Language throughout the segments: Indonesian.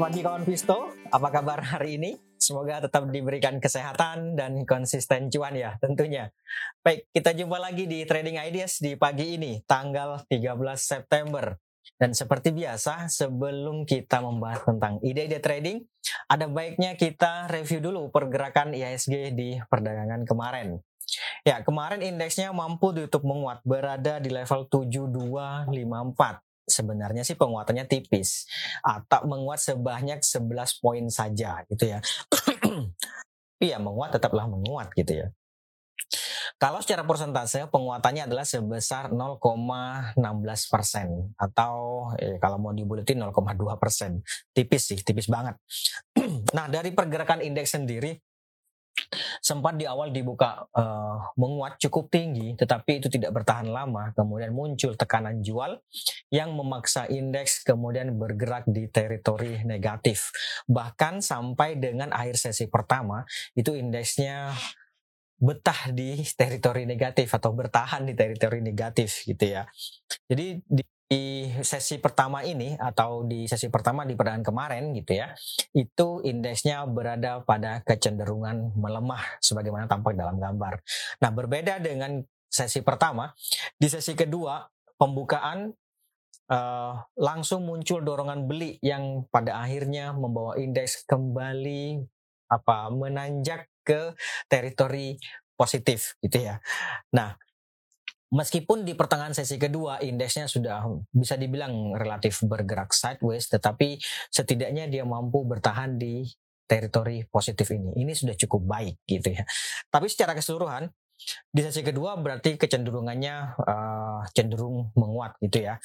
pagi kawan Visto, apa kabar hari ini? Semoga tetap diberikan kesehatan dan konsisten cuan ya tentunya. Baik, kita jumpa lagi di Trading Ideas di pagi ini, tanggal 13 September. Dan seperti biasa, sebelum kita membahas tentang ide-ide trading, ada baiknya kita review dulu pergerakan IHSG di perdagangan kemarin. Ya, kemarin indeksnya mampu ditutup menguat, berada di level 7254 sebenarnya sih penguatannya tipis atau menguat sebanyak 11 poin saja gitu ya. Iya menguat tetaplah menguat gitu ya. Kalau secara persentase penguatannya adalah sebesar 0,16 persen atau eh, kalau mau dibuletin 0,2 persen, tipis sih, tipis banget. nah dari pergerakan indeks sendiri sempat di awal dibuka uh, menguat cukup tinggi, tetapi itu tidak bertahan lama. Kemudian muncul tekanan jual yang memaksa indeks kemudian bergerak di teritori negatif. Bahkan sampai dengan akhir sesi pertama itu indeksnya betah di teritori negatif atau bertahan di teritori negatif gitu ya. Jadi di di sesi pertama ini atau di sesi pertama di perdagangan kemarin gitu ya, itu indeksnya berada pada kecenderungan melemah sebagaimana tampak dalam gambar. Nah, berbeda dengan sesi pertama, di sesi kedua pembukaan uh, langsung muncul dorongan beli yang pada akhirnya membawa indeks kembali apa menanjak ke teritori positif gitu ya. Nah, Meskipun di pertengahan sesi kedua indeksnya sudah bisa dibilang relatif bergerak sideways, tetapi setidaknya dia mampu bertahan di teritori positif ini. Ini sudah cukup baik gitu ya. Tapi secara keseluruhan di sesi kedua berarti kecenderungannya uh, cenderung menguat gitu ya.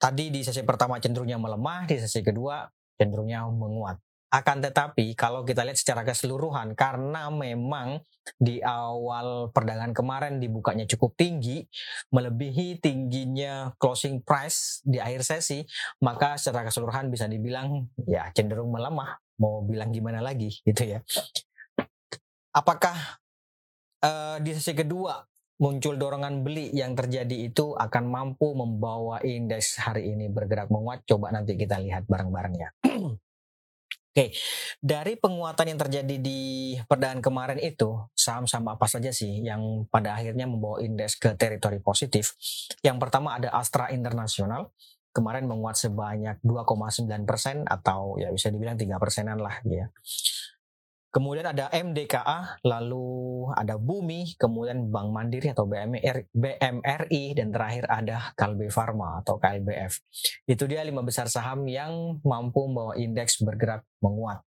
Tadi di sesi pertama cenderungnya melemah, di sesi kedua cenderungnya menguat. Akan tetapi kalau kita lihat secara keseluruhan karena memang di awal perdagangan kemarin dibukanya cukup tinggi melebihi tingginya closing price di akhir sesi maka secara keseluruhan bisa dibilang ya cenderung melemah mau bilang gimana lagi gitu ya. Apakah uh, di sesi kedua muncul dorongan beli yang terjadi itu akan mampu membawa indeks hari ini bergerak menguat? Coba nanti kita lihat bareng-bareng ya. Oke, dari penguatan yang terjadi di perdagangan kemarin itu, saham-saham apa saja sih yang pada akhirnya membawa indeks ke teritori positif? Yang pertama ada Astra Internasional, kemarin menguat sebanyak 2,9 persen atau ya bisa dibilang tiga persenan lah ya. Kemudian ada MDKA, lalu ada Bumi, kemudian Bank Mandiri atau BMR, BMRI, dan terakhir ada Kalbe Pharma atau KLBF. Itu dia lima besar saham yang mampu membawa indeks bergerak menguat.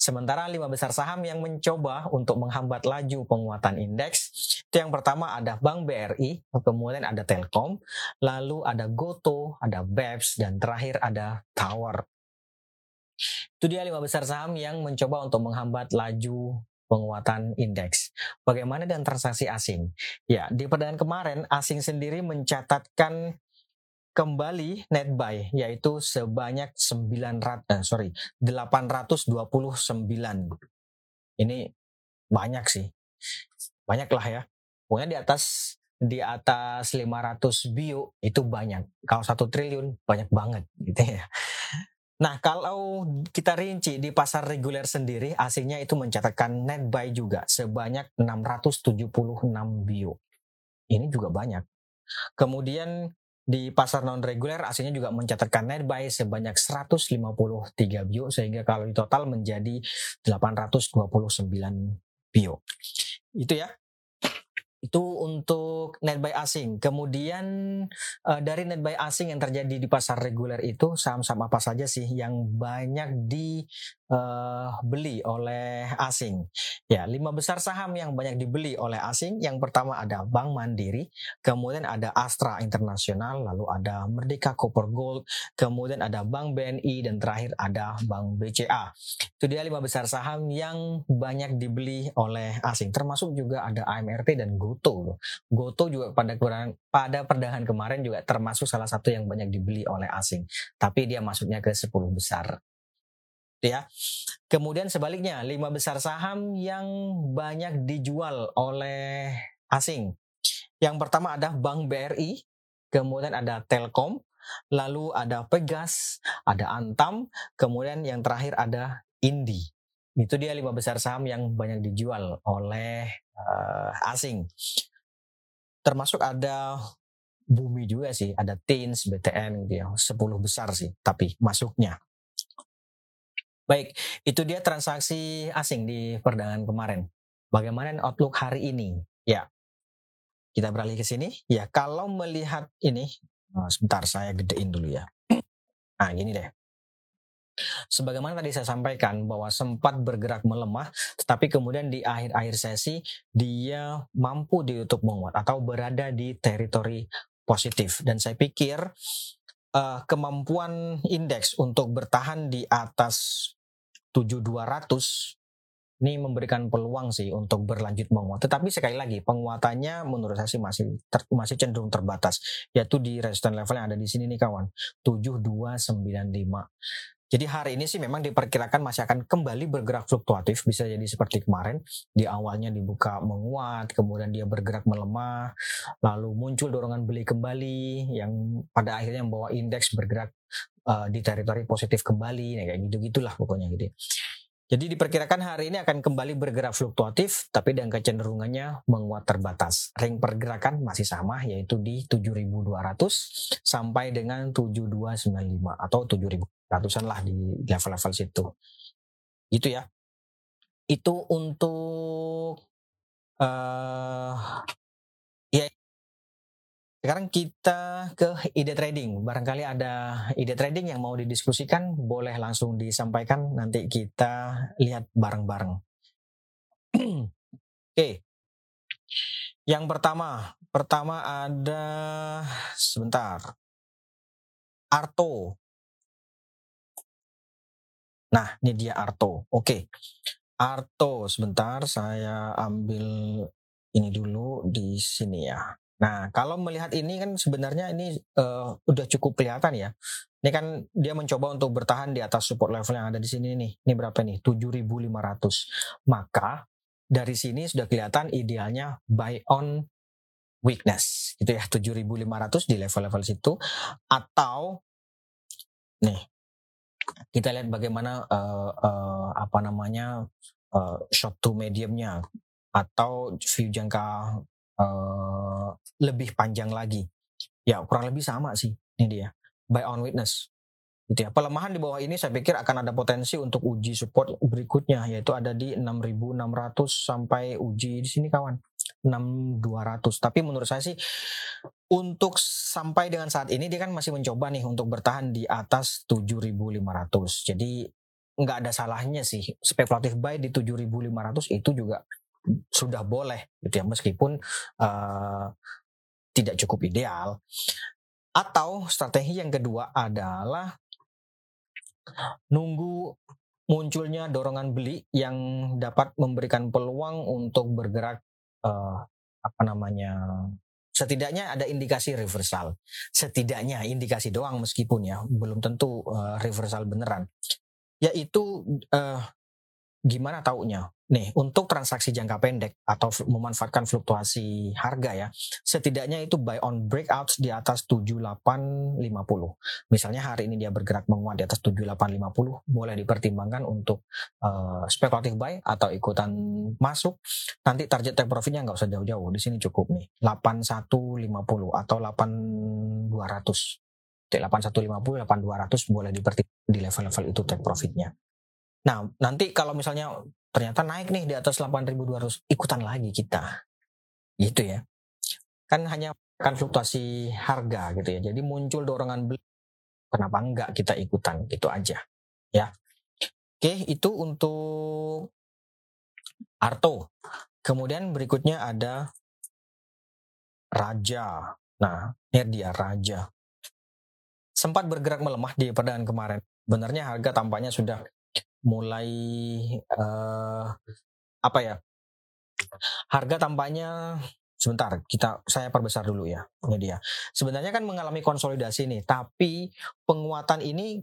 Sementara lima besar saham yang mencoba untuk menghambat laju penguatan indeks, itu yang pertama ada Bank BRI, kemudian ada Telkom, lalu ada Goto, ada BEPS, dan terakhir ada Tower. Itu dia lima besar saham yang mencoba untuk menghambat laju penguatan indeks. Bagaimana dengan transaksi asing? Ya, di perdagangan kemarin asing sendiri mencatatkan kembali net buy yaitu sebanyak 900 eh, sorry 829. Ini banyak sih. Banyak lah ya. Pokoknya di atas di atas 500 bio itu banyak. Kalau satu triliun banyak banget gitu ya. Nah, kalau kita rinci di pasar reguler sendiri, asingnya itu mencatatkan net buy juga sebanyak 676 bio. Ini juga banyak. Kemudian di pasar non reguler asingnya juga mencatatkan net buy sebanyak 153 bio sehingga kalau di total menjadi 829 bio. Itu ya itu untuk net buy asing. Kemudian uh, dari net buy asing yang terjadi di pasar reguler itu saham-saham apa saja sih yang banyak dibeli uh, oleh asing? Ya, lima besar saham yang banyak dibeli oleh asing. Yang pertama ada Bank Mandiri, kemudian ada Astra Internasional, lalu ada Merdeka Copper Gold, kemudian ada Bank BNI dan terakhir ada Bank BCA. Itu dia lima besar saham yang banyak dibeli oleh asing. Termasuk juga ada AMRT dan Go Goto. Goto juga pada pada perdagangan kemarin juga termasuk salah satu yang banyak dibeli oleh asing. Tapi dia masuknya ke 10 besar. Ya. Kemudian sebaliknya, lima besar saham yang banyak dijual oleh asing. Yang pertama ada Bank BRI, kemudian ada Telkom, lalu ada Pegas, ada Antam, kemudian yang terakhir ada Indi. Itu dia lima besar saham yang banyak dijual oleh uh, asing. Termasuk ada Bumi juga sih, ada Teens, BTN gitu ya, 10 besar sih, tapi masuknya. Baik, itu dia transaksi asing di perdagangan kemarin. Bagaimana outlook hari ini? Ya, kita beralih ke sini. Ya, kalau melihat ini, oh, sebentar saya gedein dulu ya. Nah, gini deh. Sebagaimana tadi saya sampaikan bahwa sempat bergerak melemah, tetapi kemudian di akhir-akhir sesi dia mampu ditutup menguat atau berada di teritori positif. Dan saya pikir uh, kemampuan indeks untuk bertahan di atas 7200 ini memberikan peluang sih untuk berlanjut menguat. Tetapi sekali lagi penguatannya menurut saya sih masih ter, masih cenderung terbatas, yaitu di resistance level yang ada di sini nih kawan, 7295. Jadi hari ini sih memang diperkirakan masih akan kembali bergerak fluktuatif, bisa jadi seperti kemarin. Di awalnya dibuka menguat, kemudian dia bergerak melemah, lalu muncul dorongan beli kembali yang pada akhirnya membawa indeks bergerak uh, di teritori positif kembali, nah, kayak gitu-gitulah pokoknya gitu. Jadi diperkirakan hari ini akan kembali bergerak fluktuatif, tapi dengan kecenderungannya menguat terbatas. Ring pergerakan masih sama, yaitu di 7.200 sampai dengan 7.295 atau 7.100an lah di level-level situ. Itu ya. Itu untuk uh, ya sekarang kita ke ide trading. Barangkali ada ide trading yang mau didiskusikan, boleh langsung disampaikan. Nanti kita lihat bareng-bareng. Oke. Yang pertama, pertama ada sebentar. Arto. Nah, ini dia Arto. Oke. Okay. Arto, sebentar saya ambil ini dulu di sini ya. Nah, kalau melihat ini kan sebenarnya ini uh, udah cukup kelihatan ya. Ini kan dia mencoba untuk bertahan di atas support level yang ada di sini nih. Ini berapa nih? 7.500. Maka dari sini sudah kelihatan idealnya buy on weakness gitu ya 7.500 di level-level situ atau nih kita lihat bagaimana uh, uh, apa namanya uh, short to mediumnya atau view jangka uh, lebih panjang lagi. Ya kurang lebih sama sih ini dia. Buy on witness. Gitu ya. Pelemahan di bawah ini saya pikir akan ada potensi untuk uji support berikutnya yaitu ada di 6.600 sampai uji di sini kawan. 6200. Tapi menurut saya sih untuk sampai dengan saat ini dia kan masih mencoba nih untuk bertahan di atas 7500. Jadi nggak ada salahnya sih spekulatif buy di 7500 itu juga sudah boleh gitu ya meskipun uh, tidak cukup ideal atau strategi yang kedua adalah nunggu munculnya dorongan beli yang dapat memberikan peluang untuk bergerak uh, apa namanya setidaknya ada indikasi reversal. Setidaknya indikasi doang meskipun ya belum tentu uh, reversal beneran. Yaitu uh, gimana taunya? Nih, untuk transaksi jangka pendek atau memanfaatkan fluktuasi harga ya, setidaknya itu buy on breakouts di atas 7850. Misalnya hari ini dia bergerak menguat di atas 7850, boleh dipertimbangkan untuk uh, spekulatif buy atau ikutan masuk. Nanti target take profitnya nggak usah jauh-jauh, di sini cukup nih, 8150 atau 8200. 8150, 8200 boleh dipertimbangkan di level-level itu take profitnya. Nah, nanti kalau misalnya ternyata naik nih di atas 8.200, ikutan lagi kita. Gitu ya. Kan hanya akan fluktuasi harga gitu ya. Jadi muncul dorongan beli. Kenapa enggak kita ikutan? Itu aja. Ya. Oke, itu untuk Arto. Kemudian berikutnya ada Raja. Nah, ini dia Raja. Sempat bergerak melemah di perdagangan kemarin. Benarnya harga tampaknya sudah mulai uh, apa ya harga tampaknya sebentar kita saya perbesar dulu ya ini dia sebenarnya kan mengalami konsolidasi nih tapi penguatan ini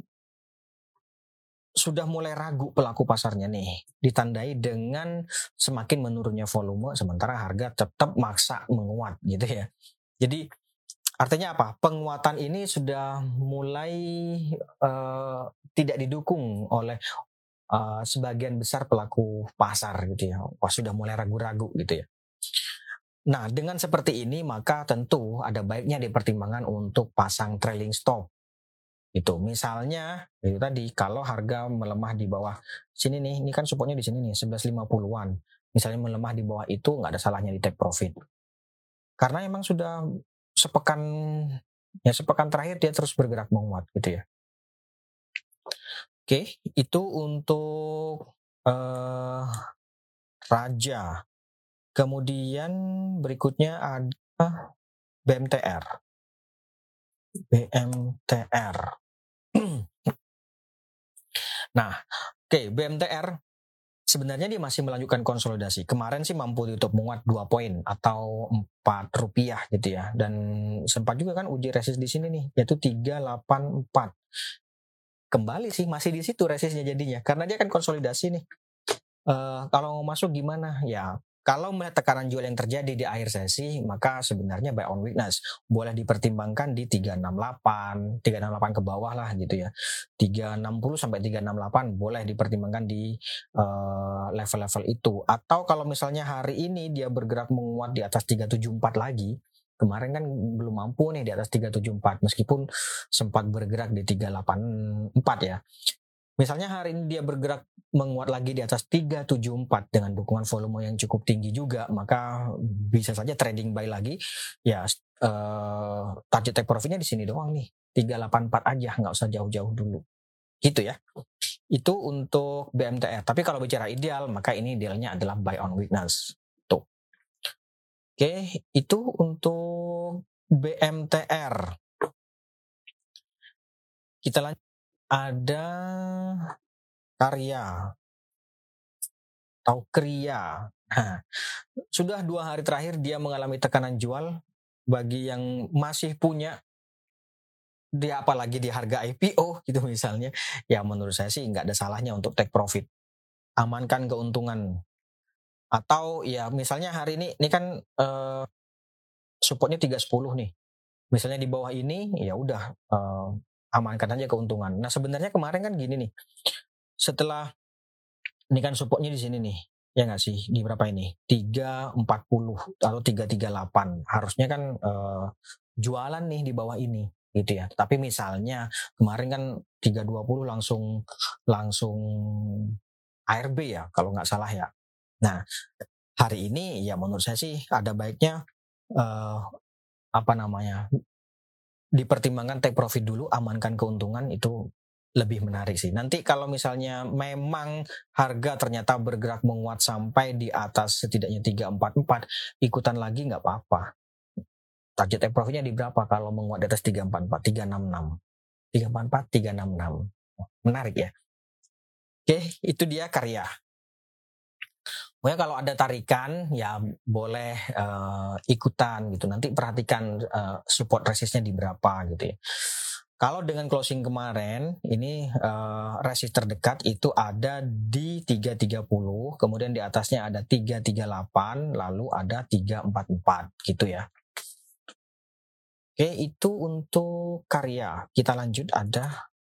sudah mulai ragu pelaku pasarnya nih ditandai dengan semakin menurunnya volume sementara harga tetap maksa menguat gitu ya jadi Artinya apa? Penguatan ini sudah mulai uh, tidak didukung oleh uh, sebagian besar pelaku pasar gitu ya. Wah sudah mulai ragu-ragu gitu ya. Nah, dengan seperti ini maka tentu ada baiknya dipertimbangkan untuk pasang trailing stop. Itu misalnya itu tadi kalau harga melemah di bawah sini nih, ini kan supportnya di sini nih 1150-an. Misalnya melemah di bawah itu nggak ada salahnya di take profit. Karena emang sudah sepekan ya sepekan terakhir dia terus bergerak menguat gitu ya. Oke, itu untuk uh, raja. Kemudian berikutnya ada BMTR. BMTR. nah, oke, okay, BMTR sebenarnya dia masih melanjutkan konsolidasi. Kemarin sih mampu ditutup menguat 2 poin atau 4 rupiah gitu ya. Dan sempat juga kan uji resist di sini nih, yaitu 384 kembali sih masih di situ resistnya jadinya karena dia kan konsolidasi nih uh, kalau mau masuk gimana ya kalau melihat tekanan jual yang terjadi di akhir sesi, maka sebenarnya buy on weakness boleh dipertimbangkan di 368, 368 ke bawah lah gitu ya. 360 sampai 368 boleh dipertimbangkan di uh, level-level itu. Atau kalau misalnya hari ini dia bergerak menguat di atas 374 lagi, kemarin kan belum mampu nih di atas 374 meskipun sempat bergerak di 384 ya. Misalnya hari ini dia bergerak menguat lagi di atas 374 dengan dukungan volume yang cukup tinggi juga, maka bisa saja trading buy lagi. Ya uh, target take profitnya di sini doang nih, 384 aja, nggak usah jauh-jauh dulu. Gitu ya. Itu untuk BMTR. Tapi kalau bicara ideal, maka ini idealnya adalah buy on weakness. Oke, itu untuk BMTR. Kita lanjut. Ada karya atau kria. Nah, sudah dua hari terakhir dia mengalami tekanan jual. Bagi yang masih punya dia apalagi di harga IPO gitu misalnya, ya menurut saya sih nggak ada salahnya untuk take profit. Amankan keuntungan atau ya misalnya hari ini ini kan uh, supportnya 310 nih. Misalnya di bawah ini ya udah uh, amankan aja keuntungan. Nah, sebenarnya kemarin kan gini nih. Setelah ini kan supportnya di sini nih. Ya nggak sih? Di berapa ini? 340 atau 338. Harusnya kan uh, jualan nih di bawah ini gitu ya. Tapi misalnya kemarin kan 320 langsung langsung ARB ya kalau nggak salah ya. Nah, hari ini ya menurut saya sih ada baiknya uh, apa namanya dipertimbangkan take profit dulu, amankan keuntungan itu lebih menarik sih. Nanti kalau misalnya memang harga ternyata bergerak menguat sampai di atas setidaknya 344, ikutan lagi nggak apa-apa. Target take profitnya di berapa kalau menguat di atas 344, 366. 344, 366. Menarik ya. Oke, itu dia karya. Pokoknya kalau ada tarikan ya boleh uh, ikutan gitu. Nanti perhatikan uh, support resistnya di berapa gitu ya. Kalau dengan closing kemarin ini uh, resist terdekat itu ada di 330, kemudian di atasnya ada 338, lalu ada 344 gitu ya. Oke, itu untuk karya. Kita lanjut ada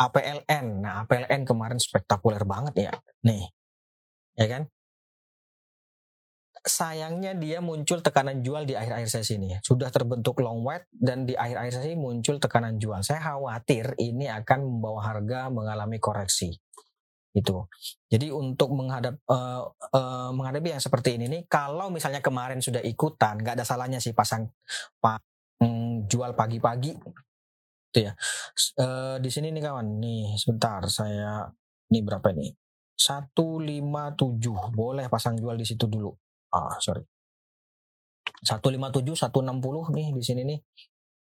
APLN. Nah, APLN kemarin spektakuler banget ya. Nih. Ya kan? Sayangnya dia muncul tekanan jual di akhir-akhir sesi ini. Sudah terbentuk long wet dan di akhir-akhir sesi muncul tekanan jual. Saya khawatir ini akan membawa harga mengalami koreksi. Itu. Jadi untuk menghadap uh, uh, menghadapi yang seperti ini nih, kalau misalnya kemarin sudah ikutan, nggak ada salahnya sih pasang pa, jual pagi-pagi. Itu ya. Uh, di sini nih kawan, nih sebentar saya ini berapa ini? 157 boleh pasang jual di situ dulu ah sorry 157 160 nih di sini nih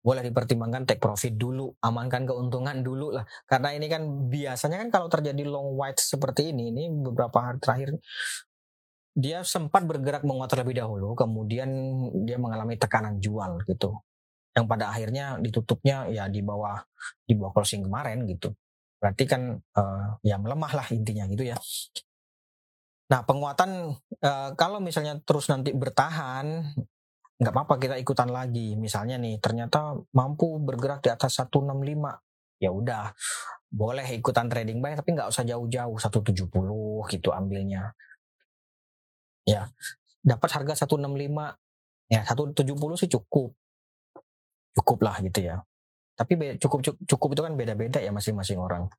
boleh dipertimbangkan take profit dulu, amankan keuntungan dulu lah. Karena ini kan biasanya kan kalau terjadi long white seperti ini, ini beberapa hari terakhir dia sempat bergerak menguat terlebih dahulu, kemudian dia mengalami tekanan jual gitu. Yang pada akhirnya ditutupnya ya di bawah di bawah closing kemarin gitu. Berarti kan uh, ya melemah lah intinya gitu ya. Nah, penguatan uh, kalau misalnya terus nanti bertahan nggak apa-apa kita ikutan lagi. Misalnya nih, ternyata mampu bergerak di atas 165. Ya udah, boleh ikutan trading buy tapi nggak usah jauh-jauh 170 gitu ambilnya. Ya, dapat harga 165 ya 170 sih cukup. Cukup lah gitu ya. Tapi cukup cukup itu kan beda-beda ya masing-masing orang.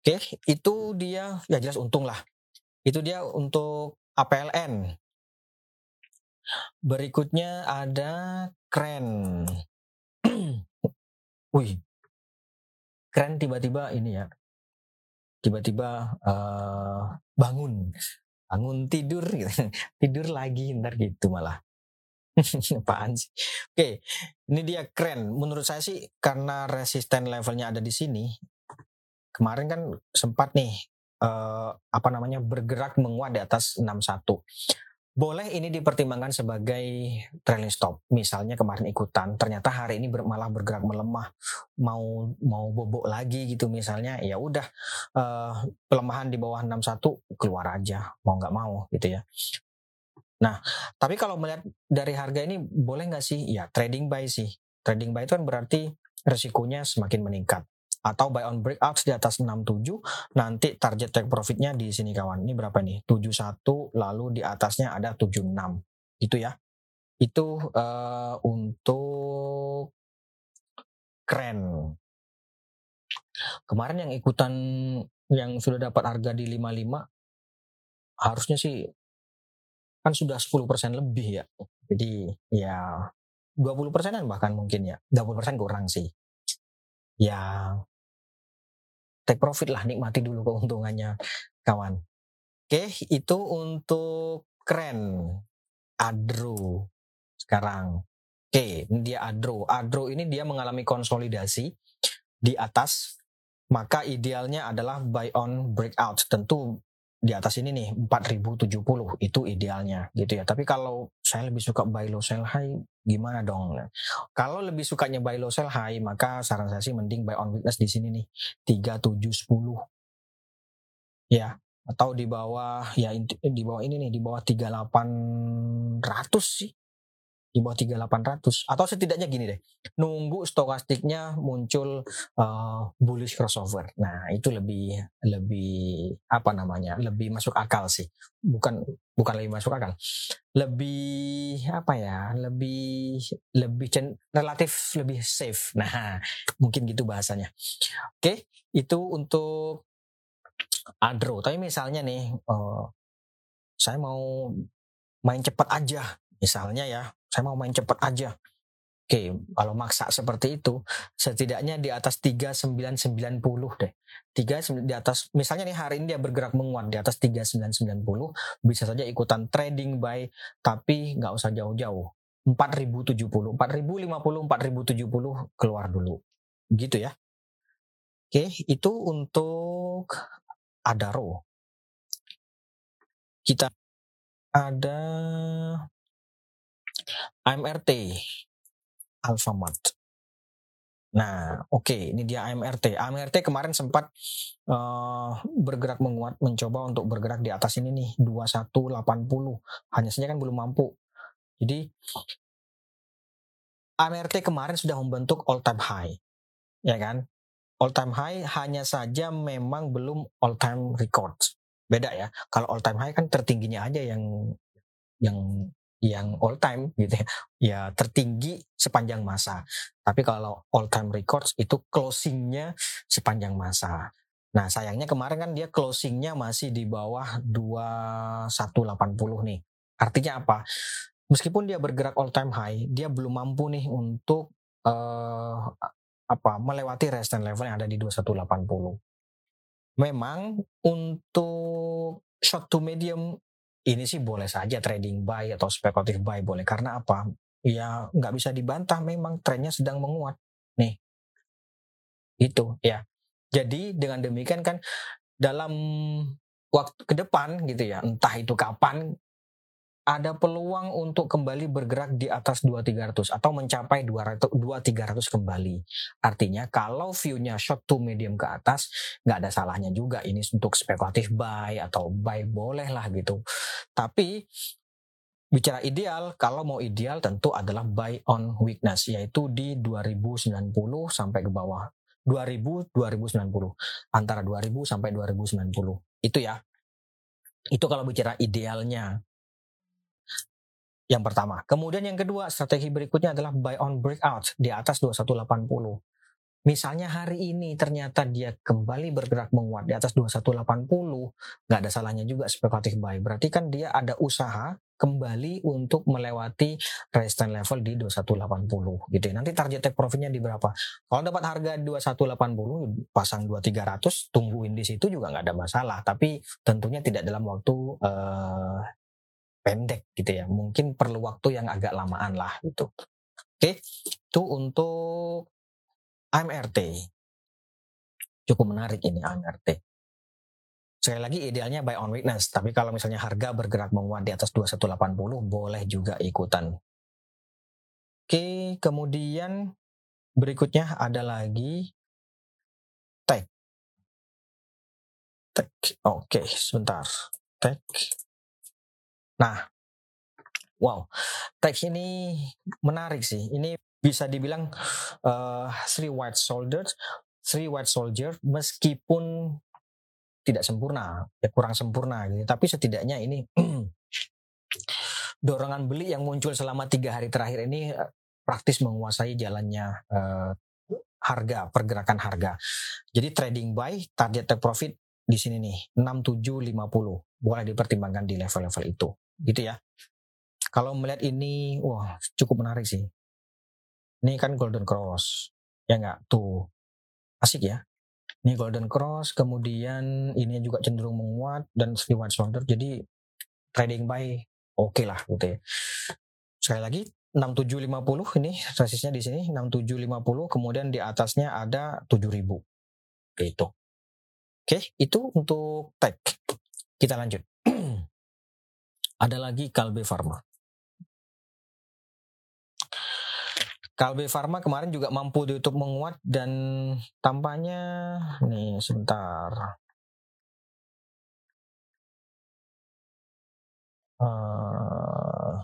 Oke, itu dia ya jelas untung lah. Itu dia untuk APLN. Berikutnya ada kren. Wih, keren tiba-tiba ini ya. Tiba-tiba uh, bangun, bangun tidur gitu. tidur lagi ntar gitu malah. Apaan sih? Oke, ini dia keren. Menurut saya sih karena resisten levelnya ada di sini. Kemarin kan sempat nih uh, apa namanya bergerak menguat di atas 61. Boleh ini dipertimbangkan sebagai trailing stop. Misalnya kemarin ikutan, ternyata hari ini ber, malah bergerak melemah, mau mau bobok lagi gitu misalnya, ya udah uh, pelemahan di bawah 61 keluar aja, mau nggak mau gitu ya. Nah, tapi kalau melihat dari harga ini boleh nggak sih? Ya trading buy sih. Trading buy itu kan berarti resikonya semakin meningkat. Atau buy on breakout di atas 67, nanti target take profitnya di sini kawan. Ini berapa nih? 71, lalu di atasnya ada 76. Itu ya. Itu uh, untuk keren. Kemarin yang ikutan yang sudah dapat harga di 55 harusnya sih kan sudah 10% lebih ya. Jadi ya 20 persenan bahkan mungkin ya. 20 persen kurang sih. Ya take profit lah nikmati dulu keuntungannya kawan. Oke itu untuk keren Adro sekarang. Oke dia Adro. Adro ini dia mengalami konsolidasi di atas maka idealnya adalah buy on breakout. Tentu di atas ini nih 4070 itu idealnya gitu ya. Tapi kalau saya lebih suka buy low sell high gimana dong? Kalau lebih sukanya buy low sell high maka saran saya sih mending buy on weakness di sini nih 3710. Ya, atau di bawah ya di bawah ini nih di bawah 3800 sih di bawah 3800 atau setidaknya gini deh nunggu stokastiknya muncul uh, bullish crossover. Nah itu lebih lebih apa namanya lebih masuk akal sih. Bukan bukan lebih masuk akal. Lebih apa ya lebih lebih cen, relatif lebih safe. Nah mungkin gitu bahasanya. Oke itu untuk adro tapi misalnya nih uh, saya mau main cepat aja. Misalnya ya saya mau main cepat aja. Oke, kalau maksa seperti itu, setidaknya di atas 3990 deh. 3 di atas misalnya nih hari ini dia bergerak menguat di atas 3990, bisa saja ikutan trading buy tapi nggak usah jauh-jauh. 4070, 4050, 4070 keluar dulu. Gitu ya. Oke, itu untuk Adaro. Kita ada AMRT Alfamart. Nah, oke, okay, ini dia AMRT. AMRT kemarin sempat uh, bergerak menguat, mencoba untuk bergerak di atas ini nih 2180. Hanya saja kan belum mampu. Jadi AMRT kemarin sudah membentuk all time high. Ya kan? All time high hanya saja memang belum all time record. Beda ya. Kalau all time high kan tertingginya aja yang yang yang all time gitu ya, ya tertinggi sepanjang masa. Tapi kalau all time records itu closingnya sepanjang masa. Nah sayangnya kemarin kan dia closingnya masih di bawah 2180 nih. Artinya apa? Meskipun dia bergerak all time high, dia belum mampu nih untuk uh, apa melewati resistance level yang ada di 2180. Memang untuk short to medium ini sih boleh saja trading buy atau spekulatif buy boleh karena apa? Ya nggak bisa dibantah memang trennya sedang menguat nih. Itu ya. Jadi dengan demikian kan dalam waktu ke depan gitu ya, entah itu kapan ada peluang untuk kembali bergerak di atas 2300 atau mencapai 200 2300 kembali. Artinya kalau view-nya short to medium ke atas nggak ada salahnya juga ini untuk spekulatif buy atau buy boleh lah gitu. Tapi bicara ideal, kalau mau ideal tentu adalah buy on weakness yaitu di 2090 sampai ke bawah. 2000 2090 antara 2000 sampai 2090. Itu ya. Itu kalau bicara idealnya. Yang pertama. Kemudian yang kedua, strategi berikutnya adalah buy on breakout di atas 2180. Misalnya hari ini ternyata dia kembali bergerak menguat di atas 2180, nggak ada salahnya juga spekulatif buy. Berarti kan dia ada usaha kembali untuk melewati resistance level di 2180 gitu ya. Nanti target take profitnya di berapa? Kalau dapat harga 2180 pasang 2300 tungguin di situ juga nggak ada masalah. Tapi tentunya tidak dalam waktu uh, pendek gitu ya. Mungkin perlu waktu yang agak lamaan lah gitu. Oke, itu untuk AMRT. Cukup menarik ini AMRT. Sekali lagi idealnya buy on weakness, tapi kalau misalnya harga bergerak menguat di atas 2180 boleh juga ikutan. Oke, kemudian berikutnya ada lagi tag. Tag. Oke, sebentar. Tag. Nah, wow, tag ini menarik sih. Ini bisa dibilang uh, three white soldiers, three white soldier meskipun tidak sempurna, ya kurang sempurna gitu. Tapi setidaknya ini dorongan beli yang muncul selama tiga hari terakhir ini eh, praktis menguasai jalannya uh, harga pergerakan harga. Jadi trading buy target take profit di sini nih 6750 boleh dipertimbangkan di level-level itu gitu ya. Kalau melihat ini wah cukup menarik sih. Ini kan golden cross. Ya enggak? Tuh. Asik ya. Ini golden cross, kemudian ini juga cenderung menguat dan white shoulder. Jadi trading buy oke okay lah gitu ya. Sekali lagi 6750 ini resistnya di sini 6750 kemudian di atasnya ada 7000 gitu. Oke, itu untuk tag. Kita lanjut. ada lagi Kalbe Pharma. Kalbe Pharma kemarin juga mampu ditutup menguat dan tampaknya nih sebentar. Uh,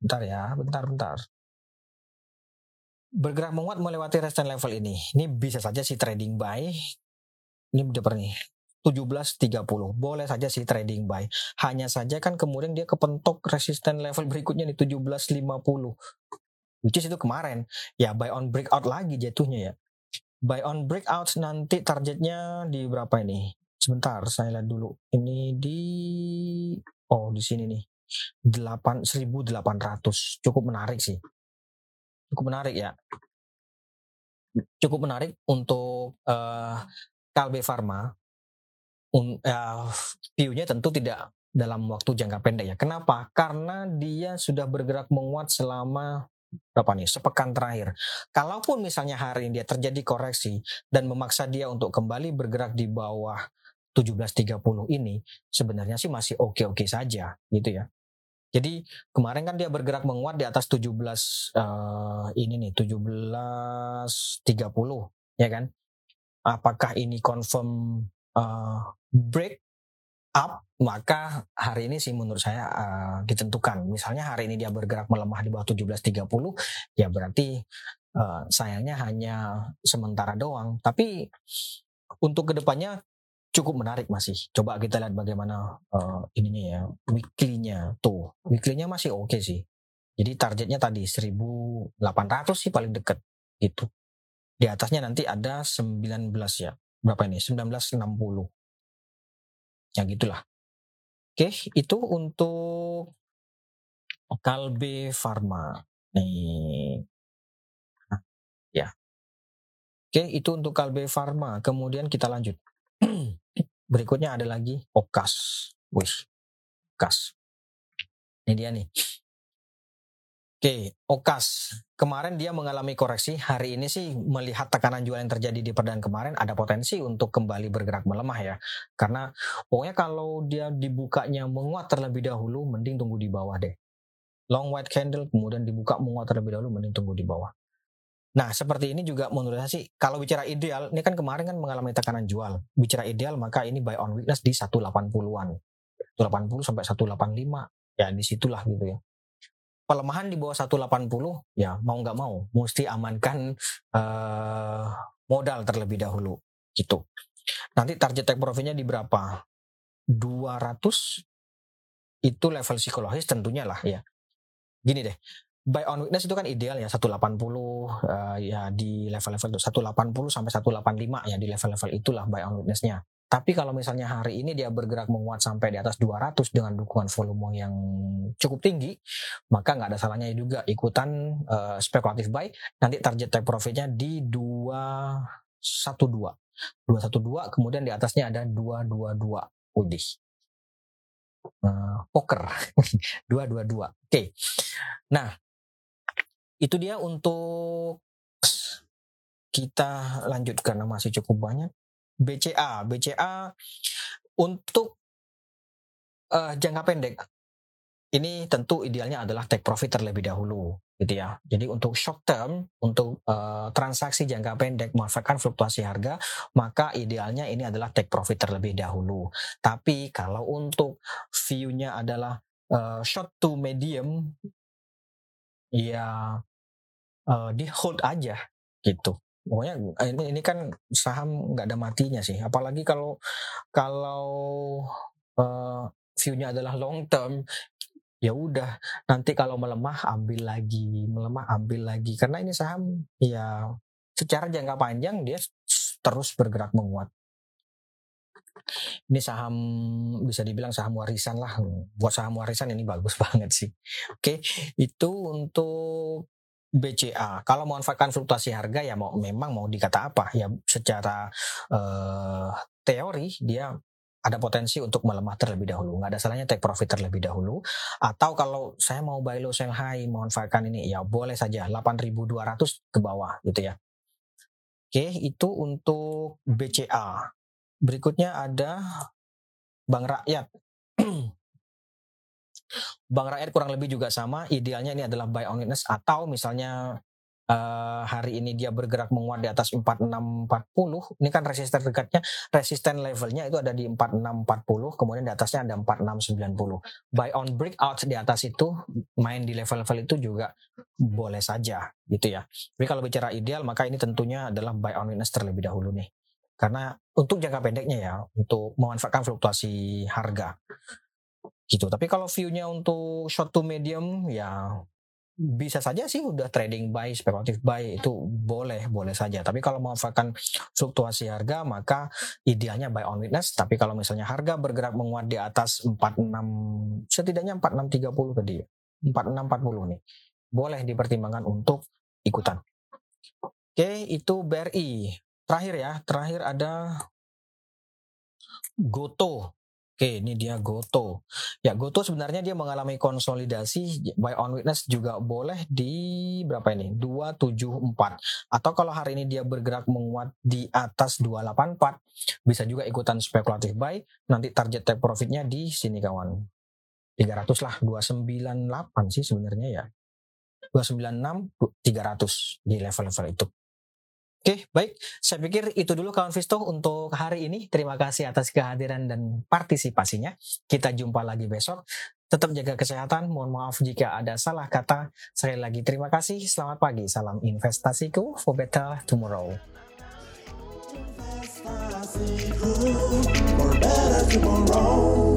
bentar ya, bentar, bentar. Bergerak menguat melewati resistance level ini. Ini bisa saja si trading buy. Ini berapa nih? 17.30 boleh saja si trading buy. Hanya saja kan kemudian dia kepentok resisten level berikutnya nih 17.50 which is itu kemarin. Ya buy on breakout lagi jatuhnya ya. Buy on breakout nanti targetnya di berapa ini? Sebentar saya lihat dulu. Ini di oh di sini nih. 8 1800 cukup menarik sih. Cukup menarik ya. Cukup menarik untuk uh, Kalbe Pharma uh, view-nya tentu tidak dalam waktu jangka pendek ya. Kenapa? Karena dia sudah bergerak menguat selama berapa nih sepekan terakhir. Kalaupun misalnya hari ini dia terjadi koreksi dan memaksa dia untuk kembali bergerak di bawah 17.30 ini sebenarnya sih masih oke-oke saja gitu ya. Jadi kemarin kan dia bergerak menguat di atas 17 uh, eh, ini nih 17.30 ya kan. Apakah ini confirm uh, break up maka hari ini sih menurut saya uh, ditentukan. Misalnya hari ini dia bergerak melemah di bawah 17.30 ya berarti uh, sayangnya hanya sementara doang. Tapi untuk ke depannya cukup menarik masih. Coba kita lihat bagaimana uh, ininya ya weekly-nya tuh. Weekly-nya masih oke okay sih. Jadi targetnya tadi 1800 sih paling deket itu. Di atasnya nanti ada 19 ya. Berapa ini? 1960 ya gitulah. Oke itu untuk Kalbe Pharma. Nih. Nah, ya. Oke itu untuk Kalbe Pharma. Kemudian kita lanjut. Berikutnya ada lagi Okas. Wih Okas. Ini dia nih Oke, Okas. Kemarin dia mengalami koreksi. Hari ini sih melihat tekanan jual yang terjadi di perdana kemarin ada potensi untuk kembali bergerak melemah ya. Karena pokoknya kalau dia dibukanya menguat terlebih dahulu, mending tunggu di bawah deh. Long white candle kemudian dibuka menguat terlebih dahulu, mending tunggu di bawah. Nah, seperti ini juga menurut saya sih, kalau bicara ideal, ini kan kemarin kan mengalami tekanan jual. Bicara ideal, maka ini buy on weakness di 180-an. 180 sampai 185 ya di situlah gitu ya pelemahan di bawah 180 ya mau nggak mau mesti amankan uh, modal terlebih dahulu gitu. Nanti target take profitnya di berapa? 200 itu level psikologis tentunya lah ya. Gini deh buy on weakness itu kan ideal ya 180 uh, ya di level-level 180 sampai 185 ya di level-level itulah buy on weaknessnya tapi kalau misalnya hari ini dia bergerak menguat sampai di atas 200 dengan dukungan volume yang cukup tinggi, maka nggak ada salahnya juga ikutan uh, spekulatif buy. Nanti target take profitnya di 212. 212 kemudian di atasnya ada 222. Udih. Uh, poker 222. Oke. Okay. Nah, itu dia untuk kita lanjut karena masih cukup banyak. BCA. BCA untuk uh, jangka pendek ini tentu idealnya adalah take profit terlebih dahulu gitu ya. Jadi untuk short term, untuk uh, transaksi jangka pendek memanfaatkan fluktuasi harga, maka idealnya ini adalah take profit terlebih dahulu. Tapi kalau untuk view-nya adalah uh, short to medium, ya uh, di hold aja gitu pokoknya eh, ini ini kan saham nggak ada matinya sih. Apalagi kalau kalau uh, view-nya adalah long term ya udah nanti kalau melemah ambil lagi melemah ambil lagi. Karena ini saham ya secara jangka panjang dia terus bergerak menguat. Ini saham bisa dibilang saham warisan lah. Buat saham warisan ini bagus banget sih. Oke itu untuk BCA. Kalau memanfaatkan fluktuasi harga ya mau memang mau dikata apa ya secara uh, teori dia ada potensi untuk melemah terlebih dahulu. Nggak ada salahnya take profit terlebih dahulu. Atau kalau saya mau buy low sell high memanfaatkan ini ya boleh saja 8.200 ke bawah gitu ya. Oke, itu untuk BCA. Berikutnya ada Bank Rakyat. Bank rakyat kurang lebih juga sama. Idealnya ini adalah buy on weakness atau misalnya uh, hari ini dia bergerak menguat di atas 4640. Ini kan resisten dekatnya, resisten levelnya itu ada di 4640, kemudian di atasnya ada 4690. Buy on breakout di atas itu main di level-level itu juga boleh saja gitu ya. Tapi kalau bicara ideal maka ini tentunya adalah buy on weakness terlebih dahulu nih. Karena untuk jangka pendeknya ya, untuk memanfaatkan fluktuasi harga gitu. Tapi kalau view-nya untuk short to medium ya bisa saja sih udah trading buy, spekulatif buy itu boleh, boleh saja. Tapi kalau memanfaatkan fluktuasi harga maka idealnya buy on witness. Tapi kalau misalnya harga bergerak menguat di atas 46 setidaknya 4630 tadi 4640 nih. Boleh dipertimbangkan untuk ikutan. Oke, itu BRI. Terakhir ya, terakhir ada Goto. Oke, ini dia Goto. Ya, Goto sebenarnya dia mengalami konsolidasi buy on witness juga boleh di berapa ini? 274. Atau kalau hari ini dia bergerak menguat di atas 284, bisa juga ikutan spekulatif buy. Nanti target take profitnya di sini kawan. 300 lah, 298 sih sebenarnya ya. 296 300 di level-level itu. Oke, baik. Saya pikir itu dulu kawan Visto untuk hari ini. Terima kasih atas kehadiran dan partisipasinya. Kita jumpa lagi besok. Tetap jaga kesehatan. Mohon maaf jika ada salah kata. Sekali lagi terima kasih. Selamat pagi. Salam investasiku for better tomorrow. Investasiku.